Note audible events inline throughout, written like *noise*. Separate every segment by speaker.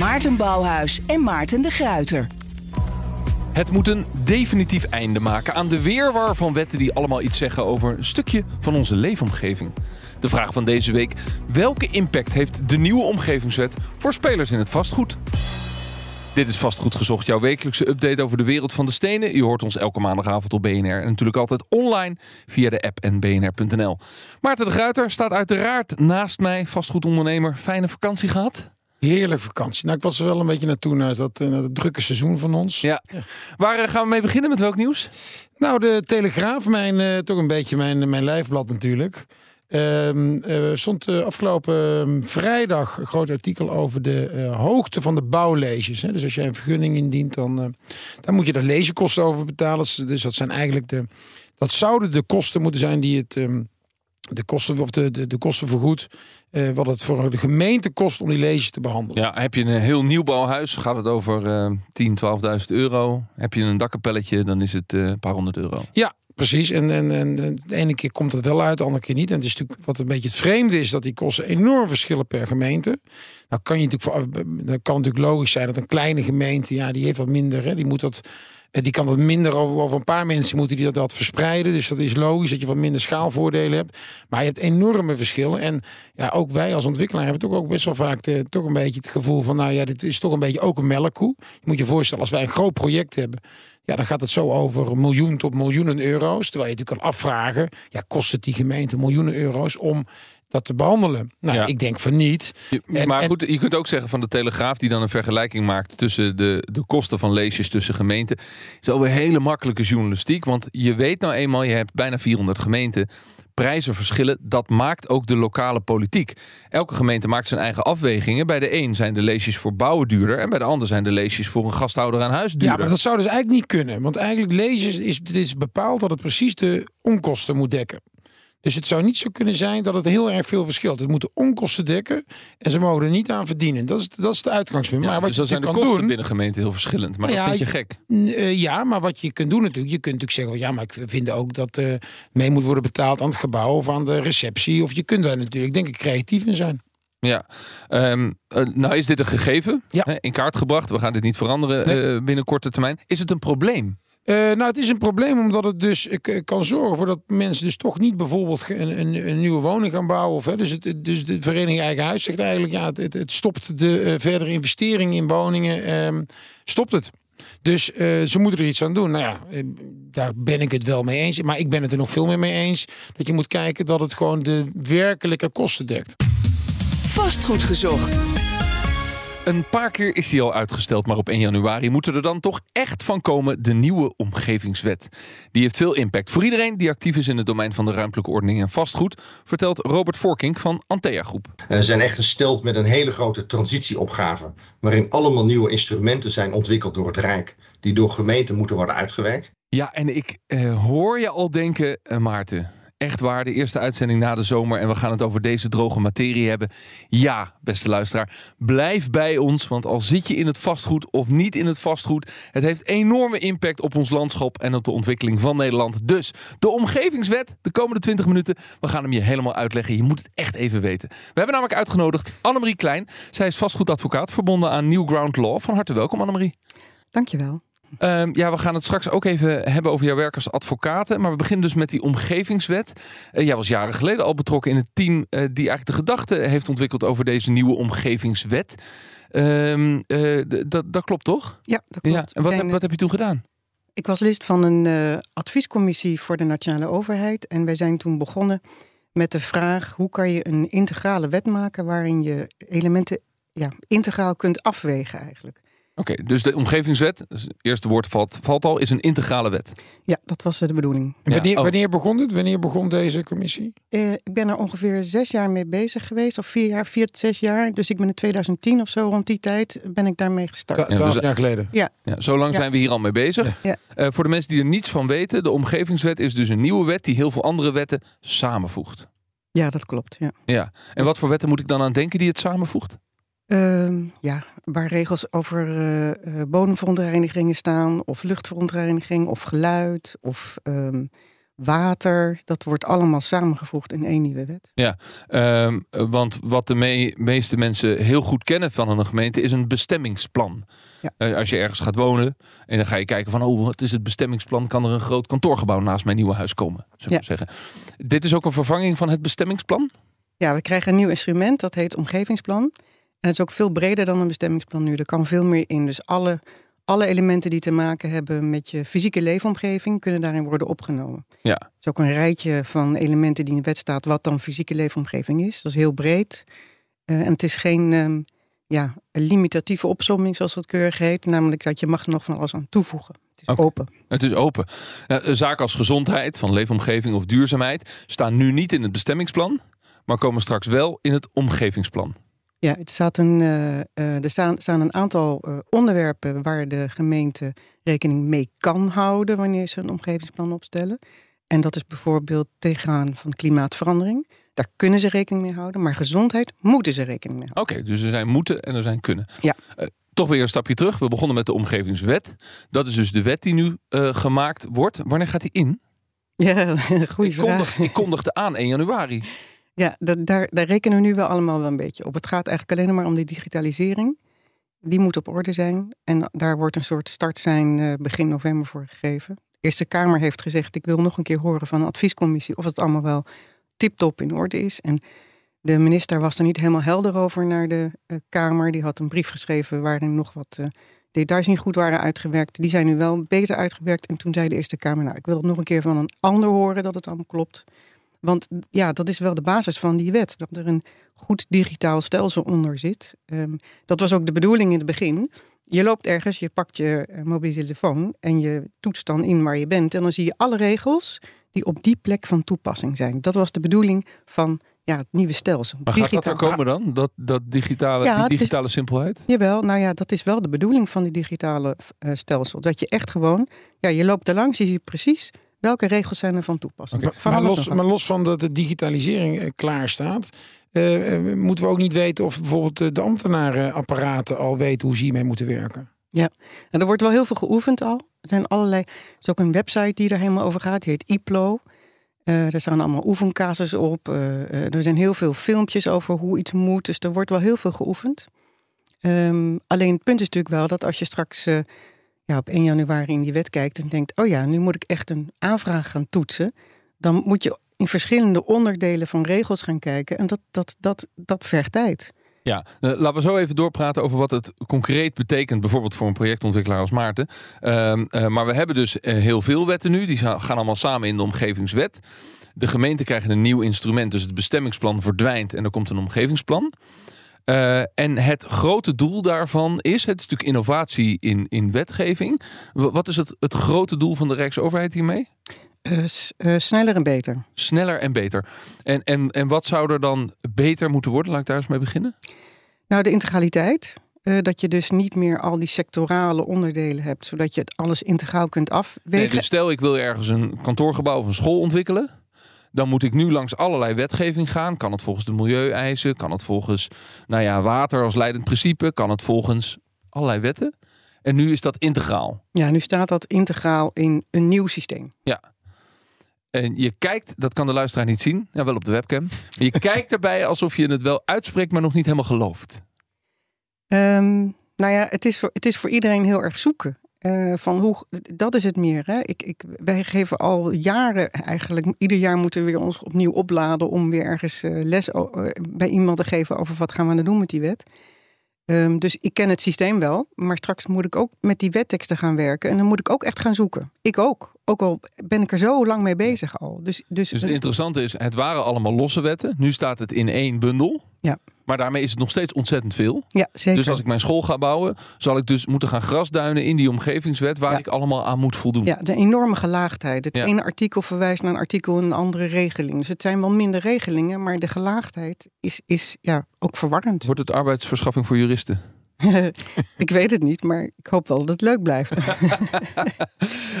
Speaker 1: Maarten Bouwhuis en Maarten de Gruiter.
Speaker 2: Het moet een definitief einde maken aan de weerwar van wetten die allemaal iets zeggen over een stukje van onze leefomgeving. De vraag van deze week: welke impact heeft de nieuwe omgevingswet voor spelers in het vastgoed? Dit is Vastgoed Gezocht, jouw wekelijkse update over de wereld van de stenen. Je hoort ons elke maandagavond op BNR en natuurlijk altijd online via de app en bnr.nl. Maarten de Gruiter staat uiteraard naast mij, vastgoedondernemer. Fijne vakantie gehad?
Speaker 3: Heerlijke vakantie. Nou, ik was er wel een beetje naartoe naar dat, eh, naar dat drukke seizoen van ons.
Speaker 2: Ja. Waar eh, gaan we mee beginnen? Met welk nieuws?
Speaker 3: Nou, de Telegraaf, mijn, eh, toch een beetje mijn, mijn lijfblad natuurlijk. Ehm eh, stond eh, afgelopen ehm, vrijdag een groot artikel over de eh, hoogte van de bouwleges. Hè. Dus als jij een vergunning indient, dan, eh, dan moet je daar legekosten over betalen. Dus- Dus dat zijn eigenlijk de. Dat zouden de kosten moeten zijn die het. ehm, de kosten, of de, de, de kosten vergoed. eh, wat het voor de gemeente kost om die leges te behandelen.
Speaker 2: Ja, heb je een heel nieuwbouwhuis, gaat het over eh 10, 12.000 euro. Heb je een dakkapelletje, dan is het eh, een paar honderd euro.
Speaker 3: Ja, precies. En, en, en de ene keer komt het wel uit, de andere keer niet. En het is natuurlijk wat een beetje het vreemde is dat die kosten enorm verschillen per gemeente. Nou kan je natuurlijk, dan kan natuurlijk logisch zijn dat een kleine gemeente, ja, die heeft wat minder. Hè, die moet dat. Eh, Die kan dat minder over, over een paar mensen moeten die dat, verspreiden. Dus dat is logisch dat je wat minder schaalvoordelen hebt. Maar je hebt enorme verschillen. En ja, ook wij als ontwikkelaar hebben toch ook best wel vaak toch een beetje het gevoel van, nou ja, dit is toch een beetje ook een melkkoe. Je moet je voorstellen, als wij een groot project hebben, ja, dan gaat het zo over miljoen tot miljoenen euro's. Terwijl je natuurlijk kan afvragen, ja, kost het die gemeente miljoenen euro's om dat te behandelen? Nou,
Speaker 2: Ja.
Speaker 3: ik denk van niet. En-
Speaker 2: maar goed, je kunt ook zeggen van de Telegraaf die dan een vergelijking maakt tussen de, de kosten van leesjes tussen gemeenten. Is alweer hele makkelijke journalistiek. Want je weet nou eenmaal, je hebt bijna 400 gemeenten. Prijzen verschillen, dat maakt ook de lokale politiek. Elke gemeente maakt zijn eigen afwegingen. Bij de een zijn de leesjes voor bouwen duurder. En bij de ander zijn de leesjes voor een gasthouder aan huis
Speaker 3: Ja,
Speaker 2: duurder.
Speaker 3: maar dat zou dus eigenlijk niet kunnen. Want eigenlijk lezen is, het is bepaald dat het precies de onkosten moet dekken. Dus het zou niet zo kunnen zijn dat het heel erg veel verschilt. Het moet de onkosten dekken en ze mogen er niet aan verdienen. Dat is, dat is het uitgangspunt.
Speaker 2: Ja,
Speaker 3: maar wat
Speaker 2: dus dan
Speaker 3: je
Speaker 2: zijn de
Speaker 3: kan
Speaker 2: kosten
Speaker 3: doen,
Speaker 2: binnen gemeenten heel verschillend. Maar
Speaker 3: Nou
Speaker 2: dat
Speaker 3: ja,
Speaker 2: vind je gek.
Speaker 3: Eh, ja, maar wat je kunt doen natuurlijk, je kunt natuurlijk zeggen, ja, maar ik vind ook dat eh mee moet worden betaald aan het gebouw of aan de receptie. Of je kunt daar natuurlijk, denk ik, creatief in zijn.
Speaker 2: Ja, Ehm, eh, nou is dit een gegeven
Speaker 3: Ja.
Speaker 2: hè, in kaart gebracht. We gaan dit niet veranderen
Speaker 3: Nee.
Speaker 2: binnen korte termijn. Is het een probleem?
Speaker 3: Eh, nou, het is een probleem omdat het dus eh, kan zorgen voor dat mensen dus toch niet bijvoorbeeld een, een, een nieuwe woning gaan bouwen. Of, hè, dus, het, dus de vereniging Eigen Huis zegt eigenlijk, ja, het, het, stopt de eh, verdere investering in woningen, ehm, stopt het. Dus ze moeten er iets aan doen. Nou ja, daar ben ik het wel mee eens. Maar ik ben het er nog veel meer mee eens. Dat je moet kijken dat het gewoon de werkelijke kosten dekt.
Speaker 1: Vastgoed gezocht.
Speaker 2: Een paar keer is die al uitgesteld, maar op 1 januari moet er dan toch echt van komen de nieuwe omgevingswet. Die heeft veel impact voor iedereen die actief is in het domein van de ruimtelijke ordening en vastgoed, vertelt Robert Voorkink van Antea Groep.
Speaker 4: Eh, zijn echt gesteld met een hele grote transitieopgave. Waarin allemaal nieuwe instrumenten zijn ontwikkeld door het Rijk. Die door gemeenten moeten worden uitgewerkt.
Speaker 2: Ja, en ik eh, hoor je al denken, eh, Maarten. Echt waar, de eerste uitzending na de zomer en we gaan het over deze droge materie hebben. Ja, beste luisteraar, blijf bij ons, want al zit je in het vastgoed of niet in het vastgoed, het heeft enorme impact op ons landschap en op de ontwikkeling van Nederland. Dus de omgevingswet, de komende 20 minuten, we gaan hem je helemaal uitleggen. Je moet het echt even weten. We hebben namelijk uitgenodigd Annemarie Klein. Zij is vastgoedadvocaat verbonden aan New Ground Law. Van harte welkom, Annemarie.
Speaker 5: Dankjewel.
Speaker 2: Ehm, ja, we gaan het straks ook even hebben over jouw werk als advocaat. Maar we beginnen dus met die omgevingswet. Eh, jij was jaren geleden al betrokken in het team eh, die eigenlijk de gedachte heeft ontwikkeld over deze nieuwe omgevingswet. Ehm, eh, dat, klopt toch?
Speaker 5: Ja, dat klopt.
Speaker 2: Ja. En wat, heb, wat heb je toen gedaan?
Speaker 5: Ik was lid van een adviescommissie voor de nationale overheid. En wij zijn toen begonnen met de vraag: hoe kan je een integrale wet maken waarin je elementen ja, integraal kunt afwegen eigenlijk.
Speaker 2: Oké, dus de omgevingswet, dus het eerste woord valt, valt al, is een integrale wet.
Speaker 5: Ja, dat was de bedoeling.
Speaker 3: En wanneer,
Speaker 2: Ja, oh.
Speaker 3: wanneer begon het? Wanneer begon deze commissie?
Speaker 5: Eh, ik ben er ongeveer zes jaar mee bezig geweest, of vier jaar, vier tot zes jaar. Dus ik ben in 2010 of zo, rond die tijd, ben ik daarmee gestart.
Speaker 3: Twa- Twaalf
Speaker 2: dus-
Speaker 3: jaar geleden.
Speaker 2: Ja, zo lang
Speaker 5: Ja.
Speaker 2: zijn we hier al mee bezig.
Speaker 5: Ja.
Speaker 2: Eh, voor de mensen die er niets van weten, de omgevingswet is dus een nieuwe wet die heel veel andere wetten samenvoegt.
Speaker 5: Ja, dat klopt. Ja.
Speaker 2: Ja. En wat voor wetten moet ik dan aan denken die het samenvoegt?
Speaker 5: Ehm, ja, waar regels over eh, eh, bodemverontreinigingen staan, of luchtverontreiniging, of geluid, of ehm, water. Dat wordt allemaal samengevoegd in één nieuwe wet.
Speaker 2: Ehm, eh, want wat de me- meeste mensen heel goed kennen van een gemeente is een bestemmingsplan.
Speaker 5: Ja.
Speaker 2: Eh, als je ergens gaat wonen en dan ga je kijken van, oh, wat is het bestemmingsplan? Kan er een groot kantoorgebouw naast mijn nieuwe huis komen? Zou
Speaker 5: Ja.
Speaker 2: zeggen. Dit is ook een vervanging van het bestemmingsplan?
Speaker 5: Ja, we krijgen een nieuw instrument, dat heet omgevingsplan. En het is ook veel breder dan een bestemmingsplan nu. Er kan veel meer in. Dus alle, alle elementen die te maken hebben met je fysieke leefomgeving kunnen daarin worden opgenomen.
Speaker 2: Ja.
Speaker 5: Het is ook een rijtje van elementen die in de wet staat wat dan fysieke leefomgeving is. Dat is heel breed. Eh, en het is geen ehm, ja, limitatieve opsomming, zoals dat keurig heet. Namelijk dat je mag er nog van alles aan toevoegen. Het is open.
Speaker 2: Het is open. Zaken als gezondheid, van leefomgeving of duurzaamheid staan nu niet in het bestemmingsplan, maar komen straks wel in het omgevingsplan.
Speaker 5: Ja, het staat een, eh, eh, er staan, staan een aantal eh, onderwerpen waar de gemeente rekening mee kan houden wanneer ze een omgevingsplan opstellen. En dat is bijvoorbeeld tegengaan van klimaatverandering. Daar kunnen ze rekening mee houden, maar gezondheid moeten ze rekening mee houden.
Speaker 2: Oké, dus er zijn moeten en er zijn kunnen.
Speaker 5: Ja.
Speaker 2: Toch weer een stapje terug. We begonnen met de omgevingswet. Dat is dus de wet die nu gemaakt wordt. Wanneer gaat die in?
Speaker 5: Ja, *laughs* goede
Speaker 2: ik,
Speaker 5: vraag.
Speaker 2: kondig, ik kondigde aan 1 januari.
Speaker 5: Ja, daar, daar rekenen we nu wel allemaal wel een beetje op. Het gaat eigenlijk alleen maar om die digitalisering. Die moet op orde zijn. En daar wordt een soort startsein eh, begin november voor gegeven. De Eerste Kamer heeft gezegd: ik wil nog een keer horen van een adviescommissie of het allemaal wel tip-top in orde is. En de minister was er niet helemaal helder over naar de eh, Kamer. Die had een brief geschreven waarin nog wat eh, details niet goed waren uitgewerkt. Die zijn nu wel beter uitgewerkt. En toen zei de Eerste Kamer: Nou, ik wil het nog een keer van een ander horen dat het allemaal klopt. Want ja, dat is wel de basis van die wet. Dat er een goed digitaal stelsel onder zit. Ehm, dat was ook de bedoeling in het begin. Je loopt ergens, je pakt je eh, mobiele telefoon en je toetst dan in waar je bent. En dan zie je alle regels die op die plek van toepassing zijn. Dat was de bedoeling van ja, het nieuwe stelsel.
Speaker 2: Maar gaat dat er komen dan? Dat, dat digitale,
Speaker 5: Ja,
Speaker 2: die
Speaker 5: is-
Speaker 2: digitale simpelheid?
Speaker 5: Jawel, nou ja, dat is wel de bedoeling van die digitale eh, stelsel. Dat je echt gewoon, ja, je loopt er langs, je ziet precies welke regels zijn er van toepassing. Van
Speaker 3: Maar los, maar los van dat de digitalisering eh, klaar staat, eh, eh, moeten we ook niet weten of bijvoorbeeld de ambtenarenapparaten al weten hoe ze hiermee moeten werken.
Speaker 5: En er wordt wel heel veel geoefend al. Er zijn allerlei. Er is ook een website die er helemaal over gaat. Die heet IPLO. Er staan allemaal oefencasussen op. Er zijn heel veel filmpjes over hoe iets moet. Dus er wordt wel heel veel geoefend. Ehm, alleen het punt is natuurlijk wel dat als je straks ja, op 1 januari in die wet kijkt en denkt: oh ja, nu moet ik echt een aanvraag gaan toetsen. Dan moet je in verschillende onderdelen van regels gaan kijken. En dat, dat, dat, dat vergt tijd.
Speaker 2: Ja, eh, laten we zo even doorpraten over wat het concreet betekent, bijvoorbeeld voor een projectontwikkelaar als Maarten. Ehm, eh, maar we hebben dus eh, heel veel wetten nu, die gaan allemaal samen in de omgevingswet. De gemeenten krijgen een nieuw instrument, dus het bestemmingsplan verdwijnt en er komt een omgevingsplan. Eh, en het grote doel daarvan is, het is natuurlijk innovatie in, in wetgeving. Wa- Wat is het, het grote doel van de Rijksoverheid hiermee?
Speaker 5: Eh, eh, sneller en beter.
Speaker 2: Sneller en beter. En, en, en wat zou er dan beter moeten worden? Laat ik daar eens mee beginnen.
Speaker 5: Nou, de integraliteit. Dat je dus niet meer al die sectorale onderdelen hebt, zodat je het alles integraal kunt afwegen.
Speaker 2: Nee, dus stel ik wil ergens een kantoorgebouw of een school ontwikkelen. Dan moet ik nu langs allerlei wetgeving gaan. Kan het volgens de milieueisen? Kan het volgens nou ja, water als leidend principe? Kan het volgens allerlei wetten? En nu is dat integraal.
Speaker 5: Ja, nu staat dat integraal in een nieuw systeem.
Speaker 2: En je kijkt, dat kan de luisteraar niet zien, ja, wel op de webcam. Maar je *laughs* kijkt erbij alsof je het wel uitspreekt, maar nog niet helemaal gelooft.
Speaker 5: Ehm, nou ja, het is, voor, het is voor iedereen heel erg zoeken. Eh, van hoe, dat is het meer. Hè? Ik, ik, wij geven al jaren eigenlijk, ieder jaar moeten we weer ons opnieuw opladen om weer ergens eh, les eh, bij iemand te geven over wat gaan we nou doen met die wet. Ehm, dus ik ken het systeem wel, maar straks moet ik ook met die wetteksten gaan werken en dan moet ik ook echt gaan zoeken. Ik ook. Ook al ben ik er zo lang mee bezig al. Dus, dus,
Speaker 2: Dus het interessante is, het waren allemaal losse wetten. Nu staat het in één bundel.
Speaker 5: Ja.
Speaker 2: Maar daarmee is het nog steeds ontzettend veel.
Speaker 5: Ja, zeker.
Speaker 2: Dus als ik mijn school ga bouwen, zal ik dus moeten gaan grasduinen in die omgevingswet waar
Speaker 5: Ja.
Speaker 2: ik allemaal aan moet voldoen.
Speaker 5: Ja, de enorme gelaagdheid. Het
Speaker 2: Ja.
Speaker 5: ene artikel verwijst naar een artikel in een andere regeling. Dus het zijn wel minder regelingen, maar de gelaagdheid is, is ja, ook verwarrend.
Speaker 2: Wordt het arbeidsverschaffing voor juristen? *laughs*
Speaker 5: ik weet het niet, maar ik hoop wel dat het leuk blijft. *laughs*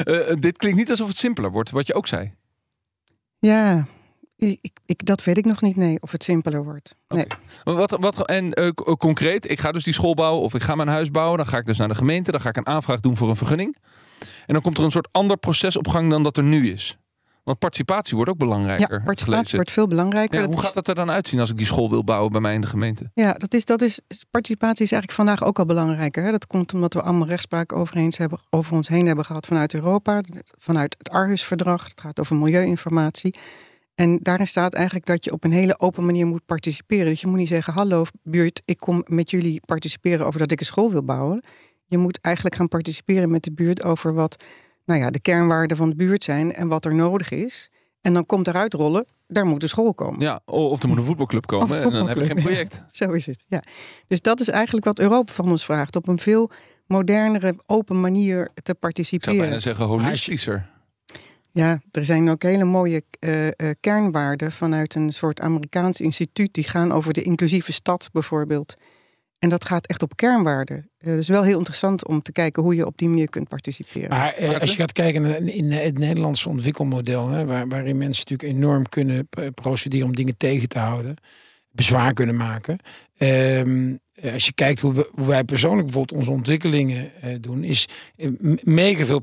Speaker 2: Eh, dit klinkt niet alsof het simpeler wordt, wat je ook zei.
Speaker 5: ja, ik, ik, dat weet ik nog niet, nee, of het simpeler wordt. Nee.
Speaker 2: Wat, wat, en eh, c- concreet, ik ga dus die school bouwen of ik ga mijn huis bouwen. Dan ga ik dus naar de gemeente, dan ga ik een aanvraag doen voor een vergunning. En dan komt er een soort ander proces op gang dan dat er nu is. Want participatie wordt ook
Speaker 5: Ja,
Speaker 2: belangrijker. ik
Speaker 5: participatie wordt veel belangrijker.
Speaker 2: Ja, hoe gaat dat er dan uitzien als ik die school wil bouwen bij mij in de gemeente?
Speaker 5: Ja, dat is, dat is, participatie is eigenlijk vandaag ook al belangrijker. Hè? Dat komt omdat we allemaal rechtspraak overheen hebben, over ons heen hebben gehad vanuit Europa, vanuit het Arhus-verdrag. Het gaat over milieuinformatie. En daarin staat eigenlijk dat je op een hele open manier moet participeren. Dus je moet niet zeggen, hallo buurt, ik kom met jullie participeren over dat ik een school wil bouwen. Je moet eigenlijk gaan participeren met de buurt over wat nou ja, de kernwaarden van de buurt zijn en wat er nodig is. En dan komt eruit rollen, daar moet een school komen.
Speaker 2: Ja, of er moet een voetbalclub komen *laughs* en dan heb ik geen project. *laughs*
Speaker 5: Zo is het, ja. Dus dat is eigenlijk wat Europa van ons vraagt. Op een veel modernere, open manier te
Speaker 2: Ik zou
Speaker 5: participeren.
Speaker 2: bijna zeggen holistischer.
Speaker 5: Ja, er zijn ook hele mooie eh, eh, kernwaarden vanuit een soort Amerikaans instituut. Die gaan over de inclusieve stad bijvoorbeeld. En dat gaat echt op kernwaarden. Eh, dus wel heel interessant om te kijken hoe je op die manier kunt participeren.
Speaker 3: Maar als je gaat kijken naar in het Nederlandse ontwikkelmodel, hè, waar, waarin mensen natuurlijk enorm kunnen procederen om dingen tegen te houden, bezwaar kunnen maken. Ehm, eh, als je kijkt hoe, hoe wij persoonlijk bijvoorbeeld onze ontwikkelingen eh, doen, is eh, mega veel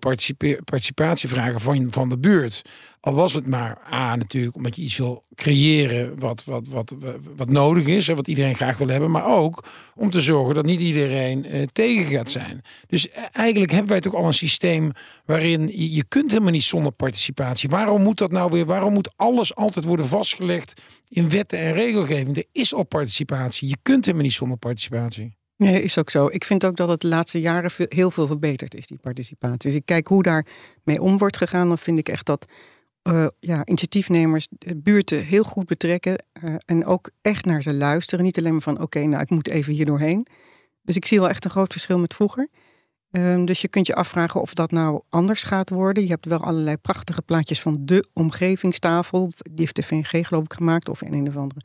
Speaker 3: participatie vragen van, van de buurt. Al was het maar A natuurlijk omdat je iets wil creëren wat, wat, wat, wat nodig is en wat iedereen graag wil hebben. Maar ook om te zorgen dat niet iedereen eh, tegen gaat zijn. Dus eh, eigenlijk hebben wij toch al een systeem waarin je, je kunt helemaal niet zonder participatie. Waarom moet dat nou weer? Waarom moet alles altijd worden vastgelegd in wetten en regelgeving? Er is al participatie. Je kunt helemaal niet zonder participatie.
Speaker 5: Nee, is ook zo. Ik vind ook dat het de laatste jaren heel veel verbeterd is, die participatie. Dus ik kijk hoe daar mee om wordt gegaan. Dan vind ik echt dat eh, ja, initiatiefnemers buurten heel goed betrekken. eh, en ook echt naar ze luisteren. Niet alleen maar van, oké, nou, ik moet even hier doorheen. Dus ik zie wel echt een groot verschil met vroeger. Ehm, dus je kunt je afvragen of dat nou anders gaat worden. Je hebt wel allerlei prachtige plaatjes van de omgevingstafel. Die heeft de VNG geloof ik gemaakt. Of in een of andere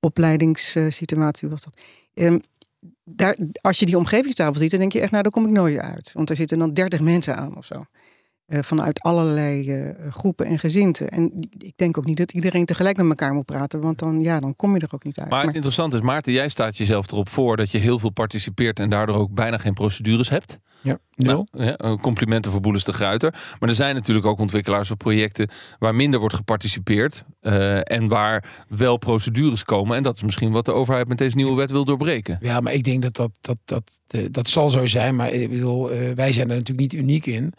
Speaker 5: opleidingssituatie was dat. Ehm, daar, als je die omgevingstafel ziet, dan denk je echt, nou, daar kom ik nooit uit. Want er zitten dan dertig mensen aan of zo. Eh, vanuit allerlei eh, groepen en gezinten. En ik denk ook niet dat iedereen tegelijk met elkaar moet praten. Want dan, ja, dan kom je er ook niet uit.
Speaker 2: Maar het
Speaker 5: Maar-
Speaker 2: interessante is, Maarten, jij staat jezelf erop voor dat je heel veel participeert en daardoor ook bijna geen procedures hebt.
Speaker 3: Ja, nul.
Speaker 2: Nou, ja, eh, complimenten voor Boeles de Gruiter. Maar er zijn natuurlijk ook ontwikkelaars of projecten waar minder wordt geparticipeerd. eh, en waar wel procedures komen. En dat is misschien wat de overheid met deze nieuwe wet wil doorbreken.
Speaker 3: Ja, maar ik denk dat dat, dat, dat, eh, dat zal zo zijn. Maar ik bedoel, wij zijn er natuurlijk niet uniek in.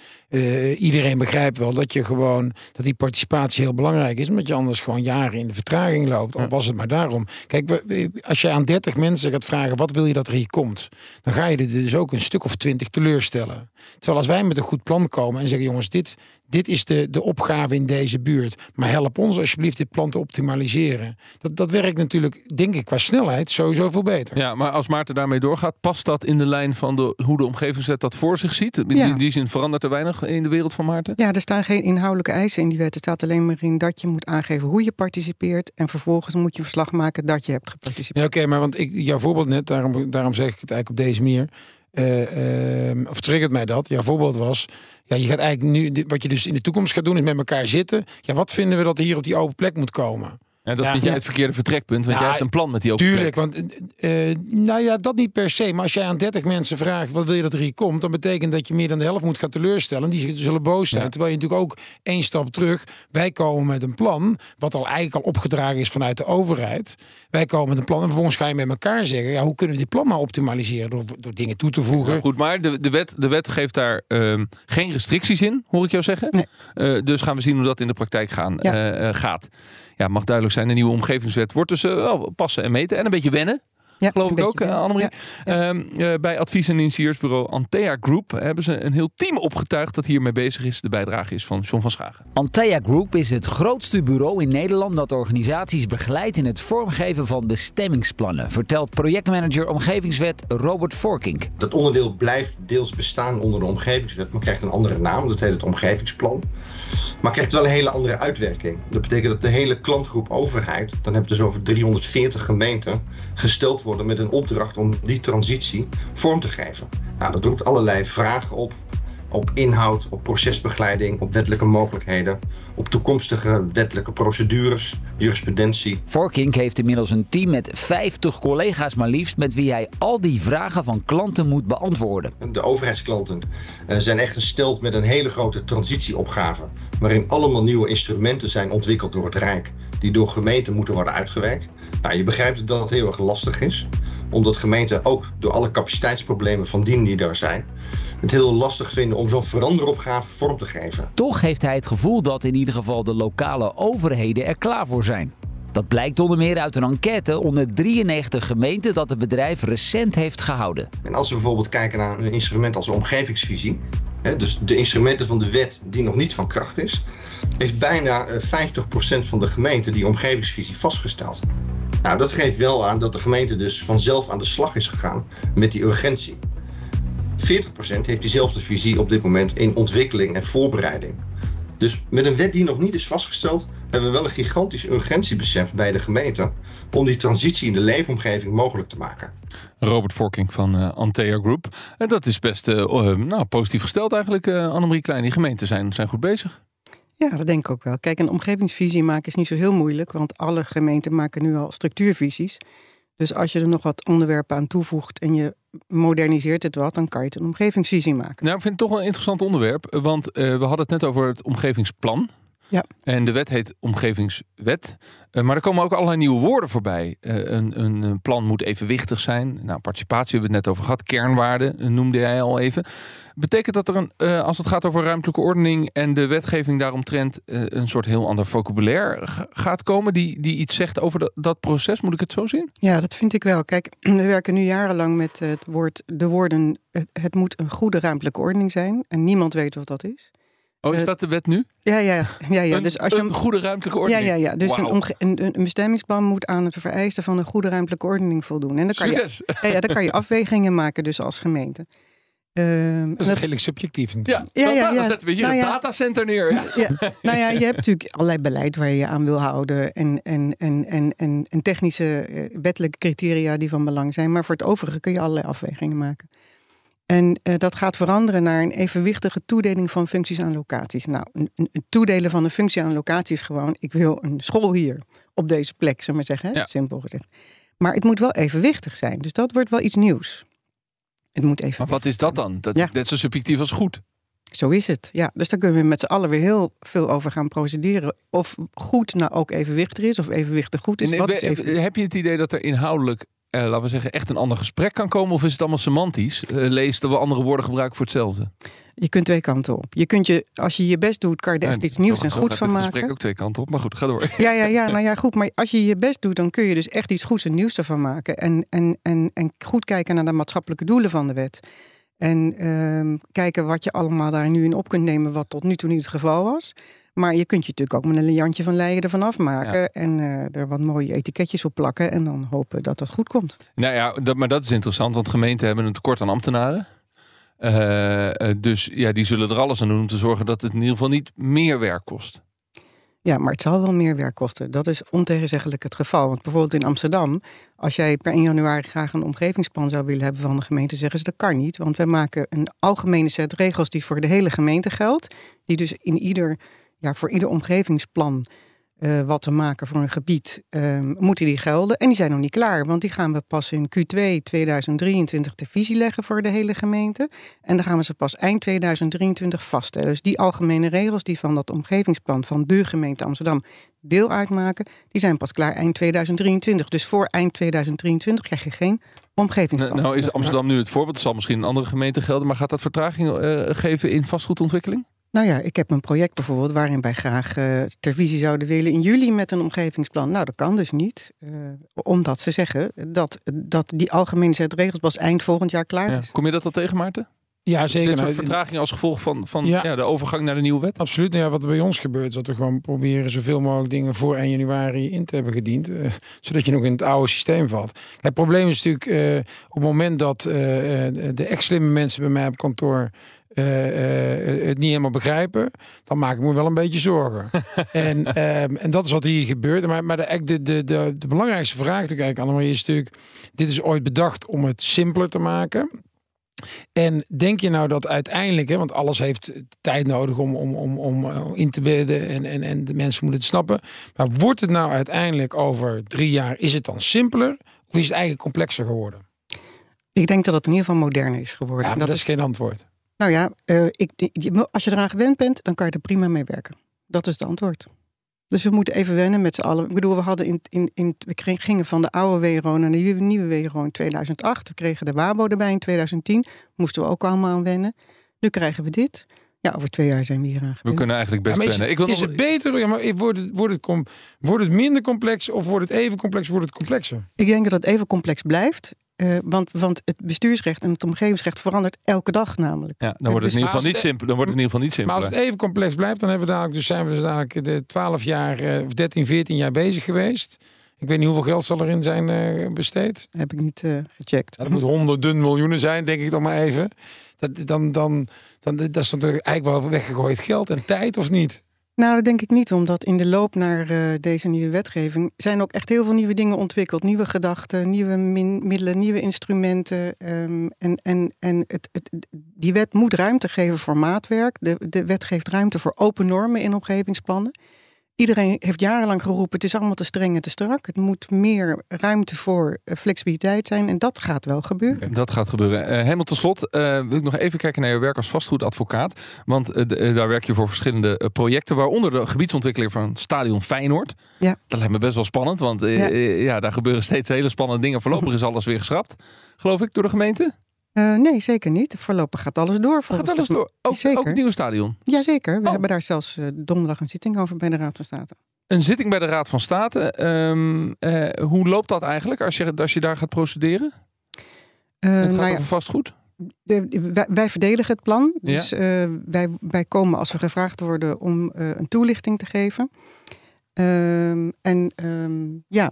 Speaker 3: Iedereen begrijpt wel dat je gewoon dat die participatie heel belangrijk is. Omdat je anders gewoon jaren in de vertraging loopt. Al
Speaker 2: Ja.
Speaker 3: was het maar daarom. Kijk, als je aan 30 mensen gaat vragen wat wil je dat er hier komt, dan ga je er dus ook een stuk of 20 teleurstellen. Terwijl als wij met een goed plan komen en zeggen, jongens, dit, dit is de, de opgave in deze buurt. Maar help ons alsjeblieft dit plan te optimaliseren. Dat, dat werkt natuurlijk, denk ik, qua snelheid sowieso veel beter.
Speaker 2: Ja, maar als Maarten daarmee doorgaat, past dat in de lijn van de, hoe de omgevingswet dat voor zich ziet? In
Speaker 5: Ja.
Speaker 2: die, die zin verandert er weinig in de wereld van Maarten?
Speaker 5: Ja, er staan geen inhoudelijke eisen in die wet. Er staat alleen maar in dat je moet aangeven hoe je participeert. En vervolgens moet je verslag maken dat je hebt geparticipeerd.
Speaker 3: Ja, oké, maar want ik, jouw voorbeeld net, daarom, daarom zeg ik het eigenlijk op deze manier. Eh, ehm, of triggert mij dat? Jouw voorbeeld was, ja, je gaat eigenlijk nu, wat je dus in de toekomst gaat doen, is met elkaar zitten. Ja, wat vinden we dat er hier op die open plek moet komen?
Speaker 2: En dat
Speaker 3: Ja.
Speaker 2: vind jij het verkeerde vertrekpunt, want
Speaker 3: Ja,
Speaker 2: jij hebt een plan met die open
Speaker 3: Tuurlijk,
Speaker 2: plek.
Speaker 3: want eh, eh, nou ja, dat niet per se. Maar als jij aan 30 mensen vraagt, wat wil je dat er hier komt? Dan betekent dat je meer dan de helft moet gaan teleurstellen. Die zullen boos zijn.
Speaker 2: Ja.
Speaker 3: Terwijl je natuurlijk ook één stap terug. Wij komen met een plan, wat al eigenlijk al opgedragen is vanuit de overheid. Wij komen met een plan en vervolgens ga je met elkaar zeggen, ja, hoe kunnen we dit plan nou optimaliseren? Door, door dingen toe te voegen.
Speaker 2: Goed, maar de, de, wet, de wet geeft daar ehm, geen restricties in, hoor ik jou zeggen.
Speaker 5: Nee.
Speaker 2: Eh, dus gaan we zien hoe dat in de praktijk gaan,
Speaker 5: Ja.
Speaker 2: gaat. Ja, mag duidelijk zijn, de nieuwe omgevingswet wordt dus eh, wel passen en meten en een beetje wennen.
Speaker 5: Ja,
Speaker 2: geloof ik ook, uh. Annemarie.
Speaker 5: Ja,
Speaker 2: Ehm, eh, bij advies- en initieursbureau Antea Group hebben ze een heel team opgetuigd dat hiermee bezig is. De bijdrage is van John van Schagen.
Speaker 6: Antea Group is het grootste bureau in Nederland dat organisaties begeleidt in het vormgeven van bestemmingsplannen, vertelt projectmanager Omgevingswet Robert Forkink.
Speaker 4: Dat onderdeel blijft deels bestaan onder de omgevingswet, maar krijgt een andere naam. Dat heet het omgevingsplan. Maar krijgt wel een hele andere uitwerking. Dat betekent dat de hele klantgroep overheid, dan hebben we dus over 340 gemeenten, gesteld worden met een opdracht om die transitie vorm te geven. Nou, dat roept allerlei vragen op. Op inhoud, op procesbegeleiding, op wettelijke mogelijkheden, op toekomstige wettelijke procedures, jurisprudentie.
Speaker 6: Forkink heeft inmiddels een team met 50 collega's maar liefst met wie hij al die vragen van klanten moet beantwoorden.
Speaker 4: De overheidsklanten eh, zijn echt gesteld met een hele grote transitieopgave, waarin allemaal nieuwe instrumenten zijn ontwikkeld door het Rijk, die door gemeenten moeten worden uitgewerkt. Nou, je begrijpt dat dat heel erg lastig is, omdat gemeenten ook door alle capaciteitsproblemen van dien die daar zijn, het heel lastig vinden om zo'n veranderopgave vorm te geven.
Speaker 6: Toch heeft hij het gevoel dat in ieder geval de lokale overheden er klaar voor zijn. Dat blijkt onder meer uit een enquête onder 93 gemeenten dat het bedrijf recent heeft gehouden.
Speaker 4: En als we bijvoorbeeld kijken naar een instrument als de omgevingsvisie, hè, dus de instrumenten van de wet die nog niet van kracht is, heeft bijna eh, 50% van de gemeenten die omgevingsvisie vastgesteld. Nou, dat geeft wel aan dat de gemeente dus vanzelf aan de slag is gegaan met die urgentie. 40% heeft diezelfde visie op dit moment in ontwikkeling en voorbereiding. Dus met een wet die nog niet is vastgesteld, hebben we wel een gigantisch urgentiebesef bij de gemeente om die transitie in de leefomgeving mogelijk te maken.
Speaker 2: Robert Forking van eh, Antea Group. En dat is best eh, eh, nou, positief gesteld eigenlijk, uh, Annemarie Klein. Die gemeenten zijn, zijn goed bezig.
Speaker 5: Ja, dat denk ik ook wel. Kijk, een omgevingsvisie maken is niet zo heel moeilijk, want alle gemeenten maken nu al structuurvisies. Dus als je er nog wat onderwerpen aan toevoegt en je moderniseert het wat, dan kan je het een omgevingsvisie maken.
Speaker 2: Nou, ik vind het toch wel een interessant onderwerp, want uh, we hadden het net over het omgevingsplan.
Speaker 5: Ja.
Speaker 2: En de wet heet Omgevingswet. Uh, maar er komen ook allerlei nieuwe woorden voorbij. Uh, een, een, een, plan moet evenwichtig zijn. Nou, participatie hebben we het net over gehad. Kernwaarden noemde jij al even. Betekent dat er een, uh, als het gaat over ruimtelijke ordening en de wetgeving daaromtrent een soort heel ander vocabulaire gaat komen die, die iets zegt over dat, dat proces? Moet ik het zo zien?
Speaker 5: Ja, dat vind ik wel. Kijk, *clears throat* we werken nu jarenlang met het woord, de woorden het, het moet een goede ruimtelijke ordening zijn. En niemand weet wat dat is.
Speaker 2: Oh, is dat de wet nu?
Speaker 5: Ja, ja, ja. ja.
Speaker 2: Een,
Speaker 5: dus als je
Speaker 2: een goede ruimtelijke ordening?
Speaker 5: Ja, ja, ja. Dus
Speaker 2: wow.
Speaker 5: een, een, een, bestemmingsplan moet aan het vereisten van een goede ruimtelijke ordening voldoen. En dan kan
Speaker 2: Succes!
Speaker 5: Je, *laughs* ja, ja, dan kan je afwegingen maken dus als gemeente. Uh,
Speaker 3: dat is dat, redelijk subjectief natuurlijk.
Speaker 2: Ja, ja, ja, dan zetten we hier
Speaker 5: nou
Speaker 2: een datacenter neer. Ja.
Speaker 5: Ja, nou ja, je hebt natuurlijk allerlei beleid waar je je aan wil houden. En, en, en, en, en, en technische uh, wettelijke criteria die van belang zijn. Maar voor het overige kun je allerlei afwegingen maken. En uh, dat gaat veranderen naar een evenwichtige toedeling van functies aan locaties. Nou, een, een, toedelen van een functie aan locatie is gewoon: ik wil een school hier op deze plek, zullen we maar zeggen?
Speaker 2: Ja.
Speaker 5: simpel gezegd. Maar het moet wel evenwichtig zijn. Dus dat wordt wel iets nieuws. Het moet even.
Speaker 2: Maar wat is dat dan? Dat
Speaker 5: Ja.
Speaker 2: is net zo subjectief als goed.
Speaker 5: Zo is het. Ja, dus daar kunnen we met z'n allen weer heel veel over gaan procederen. Of goed nou ook evenwichtig is, of evenwichtig goed is.
Speaker 2: En,
Speaker 5: Wat is.
Speaker 2: Heb je het idee dat er inhoudelijk, eh, laten we zeggen, echt een ander gesprek kan komen? Of is het allemaal semantisch? Eh, lees dat we andere woorden gebruiken voor hetzelfde.
Speaker 5: Je kunt twee kanten op. Je kunt je, als je je best doet, kan je er echt
Speaker 2: Ja,
Speaker 5: iets nieuws en goed van maken.
Speaker 2: gesprek ook twee kanten op. Maar goed, ga door.
Speaker 5: Ja, ja, ja, *laughs* nou ja, goed. Maar als je je best doet, dan kun je dus echt iets goeds en nieuws ervan maken. En, en, en, en goed kijken naar de maatschappelijke doelen van de wet. En ehm, kijken wat je allemaal daar nu in op kunt nemen, wat tot nu toe niet het geval was. Maar je kunt je natuurlijk ook met een Jantje van Leijen ervan afmaken. En eh, er wat mooie etiketjes op plakken. En dan hopen dat dat goed komt.
Speaker 2: Nou ja, dat, maar dat is interessant, want gemeenten hebben een tekort aan ambtenaren. Eh, eh, dus ja, die zullen er alles aan doen om te zorgen dat het in ieder geval niet meer werk kost.
Speaker 5: Ja, maar het zal wel meer werk kosten. Dat is ontegenzeggelijk het geval. Want bijvoorbeeld in Amsterdam, als jij per 1 januari graag een omgevingsplan zou willen hebben van de gemeente, zeggen ze dat kan niet. Want wij maken een algemene set regels die voor de hele gemeente geldt. Die dus in ieder, ja, voor ieder omgevingsplan eh, wat te maken voor een gebied, eh, moeten die gelden. En die zijn nog niet klaar, want die gaan we pas in Q2 2023 de visie leggen voor de hele gemeente. En dan gaan we ze pas eind 2023 vaststellen. Dus die algemene regels die van dat omgevingsplan van de gemeente Amsterdam deel uitmaken, die zijn pas klaar eind 2023. Dus voor eind 2023 krijg je geen omgevingsplan.
Speaker 2: Nou, nou is Amsterdam nu het voorbeeld. Het zal misschien in andere gemeenten gelden. Maar gaat dat vertraging eh, geven in vastgoedontwikkeling?
Speaker 5: Nou ja, ik heb een project bijvoorbeeld waarin wij graag uh, ter visie zouden willen in juli met een omgevingsplan. Nou, dat kan dus niet. Uh, omdat ze zeggen dat, dat die algemene regels pas eind volgend jaar klaar is.
Speaker 2: Ja. Kom je dat al tegen, Maarten?
Speaker 3: Ja, zeker.
Speaker 2: Dit soort vertraging als gevolg van, van ja. ja. de overgang naar de nieuwe wet?
Speaker 3: Absoluut. Nou ja, wat er bij ons gebeurt, is dat we gewoon proberen zoveel mogelijk dingen voor 1 januari in te hebben gediend. Uh, zodat je nog in het oude systeem valt. Het probleem is natuurlijk op het moment dat de ex-slimme mensen bij mij op kantoor het niet helemaal begrijpen, dan maak ik me wel een beetje zorgen. *laughs* en, um, en dat is wat hier gebeurt. Maar, maar de, de, de, de, de belangrijkste vraag natuurlijk, kijken, Annemarie, is natuurlijk: dit is ooit bedacht om het simpeler te maken. En denk je nou dat uiteindelijk, hè, want alles heeft tijd nodig om, om, om, om in te bedden en, en, en de mensen moeten het snappen. Maar wordt het nou uiteindelijk over drie jaar, is het dan simpeler of is het eigenlijk complexer geworden?
Speaker 5: Ik denk dat het in ieder geval moderner is geworden.
Speaker 3: Ja, dat, dat, is geen antwoord.
Speaker 5: Nou ja, uh, ik, als je eraan gewend bent, dan kan je er prima mee werken. Dat is het antwoord. Dus we moeten even wennen met z'n allen. Ik bedoel, we, hadden in, in, in, we gingen van de oude WRO naar de nieuwe WRO in 2008. We kregen de WABO erbij in 2010. Moesten we ook allemaal aan wennen. Nu krijgen we dit. Ja, over twee jaar zijn we hier aan
Speaker 2: We kunnen eigenlijk best
Speaker 3: ja,
Speaker 2: wennen. Ik wil
Speaker 3: is
Speaker 2: nog...
Speaker 3: het beter? Ja, maar wordt het, wordt, het com, wordt het minder complex of wordt het even complex? Wordt het complexer?
Speaker 5: Ik denk dat het even complex blijft. Uh, want, want het bestuursrecht en het omgevingsrecht verandert elke dag namelijk.
Speaker 2: Ja, dan wordt het, in ieder geval niet simpel. Dan wordt het in ieder geval niet simpel.
Speaker 3: Maar als het even complex blijft, dan hebben we dadelijk, dus zijn we dus dadelijk de 12 jaar of uh, 13, 14 jaar bezig geweest. Ik weet niet hoeveel geld zal erin zijn uh, besteed.
Speaker 5: Heb ik niet uh, gecheckt.
Speaker 3: Ja, dat moet honderden miljoenen zijn, denk ik dan maar even. Dat, dan, dan, dan, dat is natuurlijk eigenlijk wel weggegooid geld en tijd, of niet?
Speaker 5: Nou, dat denk ik niet, omdat in de loop naar uh, deze nieuwe wetgeving zijn ook echt heel veel nieuwe dingen ontwikkeld. Nieuwe gedachten, nieuwe middelen, nieuwe instrumenten. Um, en en, en het, het, die wet moet ruimte geven voor maatwerk. De, de wet geeft ruimte voor open normen in omgevingsplannen. Iedereen heeft jarenlang geroepen: het is allemaal te streng en te strak. Het moet meer ruimte voor flexibiliteit zijn. En dat gaat wel gebeuren. Okay,
Speaker 2: dat gaat gebeuren. Uh, helemaal tot slot uh, wil ik nog even kijken naar je werk als vastgoedadvocaat. Want uh, daar werk je voor verschillende projecten, waaronder de gebiedsontwikkeling van Stadion Feyenoord.
Speaker 5: Ja.
Speaker 2: Dat lijkt me best wel spannend, want ja. ja. daar gebeuren steeds hele spannende dingen. Voorlopig *laughs* is alles weer geschrapt, geloof ik, door de gemeente.
Speaker 5: Uh, nee, zeker niet. Voorlopig gaat alles door.
Speaker 2: Gaat alles door? Ook, zeker. ook het nieuwe stadion?
Speaker 5: Jazeker. We oh. hebben daar zelfs uh, donderdag een zitting over bij de Raad van State.
Speaker 2: Een zitting bij de Raad van State. Um, uh, hoe loopt dat eigenlijk als je, als je daar gaat procederen? het gaat nou ja, over vastgoed?
Speaker 5: De, wij, wij, verdedigen het plan. Dus ja. wij, wij komen als we gevraagd worden om een toelichting te geven. Um, en um, ja,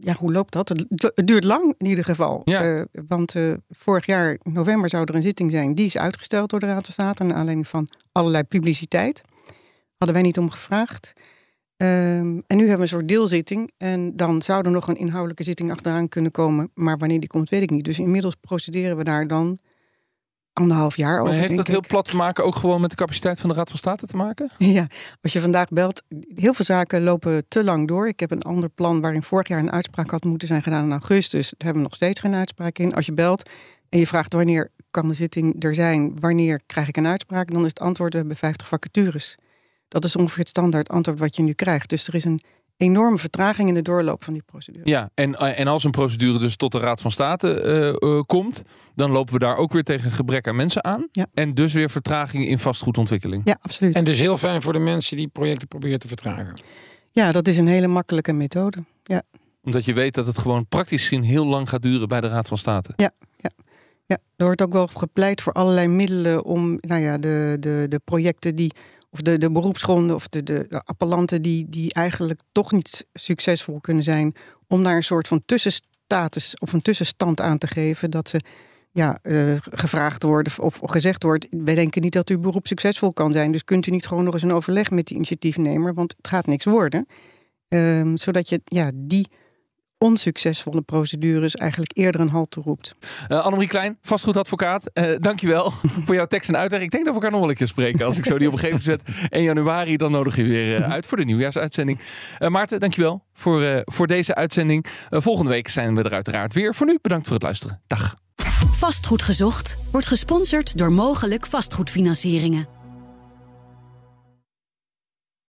Speaker 5: ja, hoe loopt dat? Het, duurt lang in ieder geval.
Speaker 2: Ja.
Speaker 5: Uh, want uh, vorig jaar november zou er een zitting zijn. Die is uitgesteld door de Raad van State. Naar aanleiding van allerlei publiciteit. Hadden wij niet om gevraagd. Um, en nu hebben we een soort deelzitting. En dan zou er nog een inhoudelijke zitting achteraan kunnen komen. Maar wanneer die komt, weet ik niet. Dus inmiddels procederen we daar dan anderhalf jaar over.
Speaker 2: Maar heeft dat heel plat te maken ook gewoon met de capaciteit van de Raad van State te maken? *laughs*
Speaker 5: Ja, als je vandaag belt, heel veel zaken lopen te lang door. Ik heb een ander plan waarin vorig jaar een uitspraak had moeten zijn gedaan in augustus. Daar hebben we nog steeds geen uitspraak in. Als je belt en je vraagt wanneer kan de zitting er zijn, wanneer krijg ik een uitspraak, dan is het antwoord we hebben 50 vacatures. Dat is ongeveer het standaard antwoord wat je nu krijgt. Dus er is een enorme vertraging in de doorloop van die procedure.
Speaker 2: Ja, en, en als een procedure dus tot de Raad van State uh, uh, komt, dan lopen we daar ook weer tegen gebrek aan mensen aan.
Speaker 5: Ja.
Speaker 2: En dus weer vertraging in vastgoedontwikkeling.
Speaker 5: Ja, absoluut.
Speaker 3: En dus heel fijn voor de mensen die projecten proberen te vertragen.
Speaker 5: Ja, dat is een hele makkelijke methode. Ja.
Speaker 2: Omdat je weet dat het gewoon praktisch gezien heel lang gaat duren bij de Raad van State.
Speaker 5: Ja, ja. Ja, er wordt ook wel gepleit voor allerlei middelen om nou ja, de, de, de projecten die of de, de beroepsgronden of de, de, appellanten die, die eigenlijk toch niet succesvol kunnen zijn, om daar een soort van tussenstatus of een tussenstand aan te geven dat ze ja, uh, gevraagd worden of, gezegd wordt: wij denken niet dat uw beroep succesvol kan zijn, dus kunt u niet gewoon nog eens een overleg met die initiatiefnemer, want het gaat niks worden. Um, zodat je ja, die onsuccesvolle procedures eigenlijk eerder een halt toeroept.
Speaker 2: Uh, Annemarie Klein, vastgoedadvocaat, uh, dankjewel *laughs* voor jouw tekst en uitleg. Ik denk dat we elkaar nog wel een keer spreken. Als ik zo die omgeving 1 januari, dan nodig je weer uh, uit voor de nieuwjaarsuitzending. Uh, Maarten, dankjewel voor, voor deze uitzending. volgende week zijn we er uiteraard weer. Voor nu, bedankt voor het luisteren. Dag.
Speaker 7: Vastgoed gezocht wordt gesponsord door mogelijk vastgoedfinancieringen.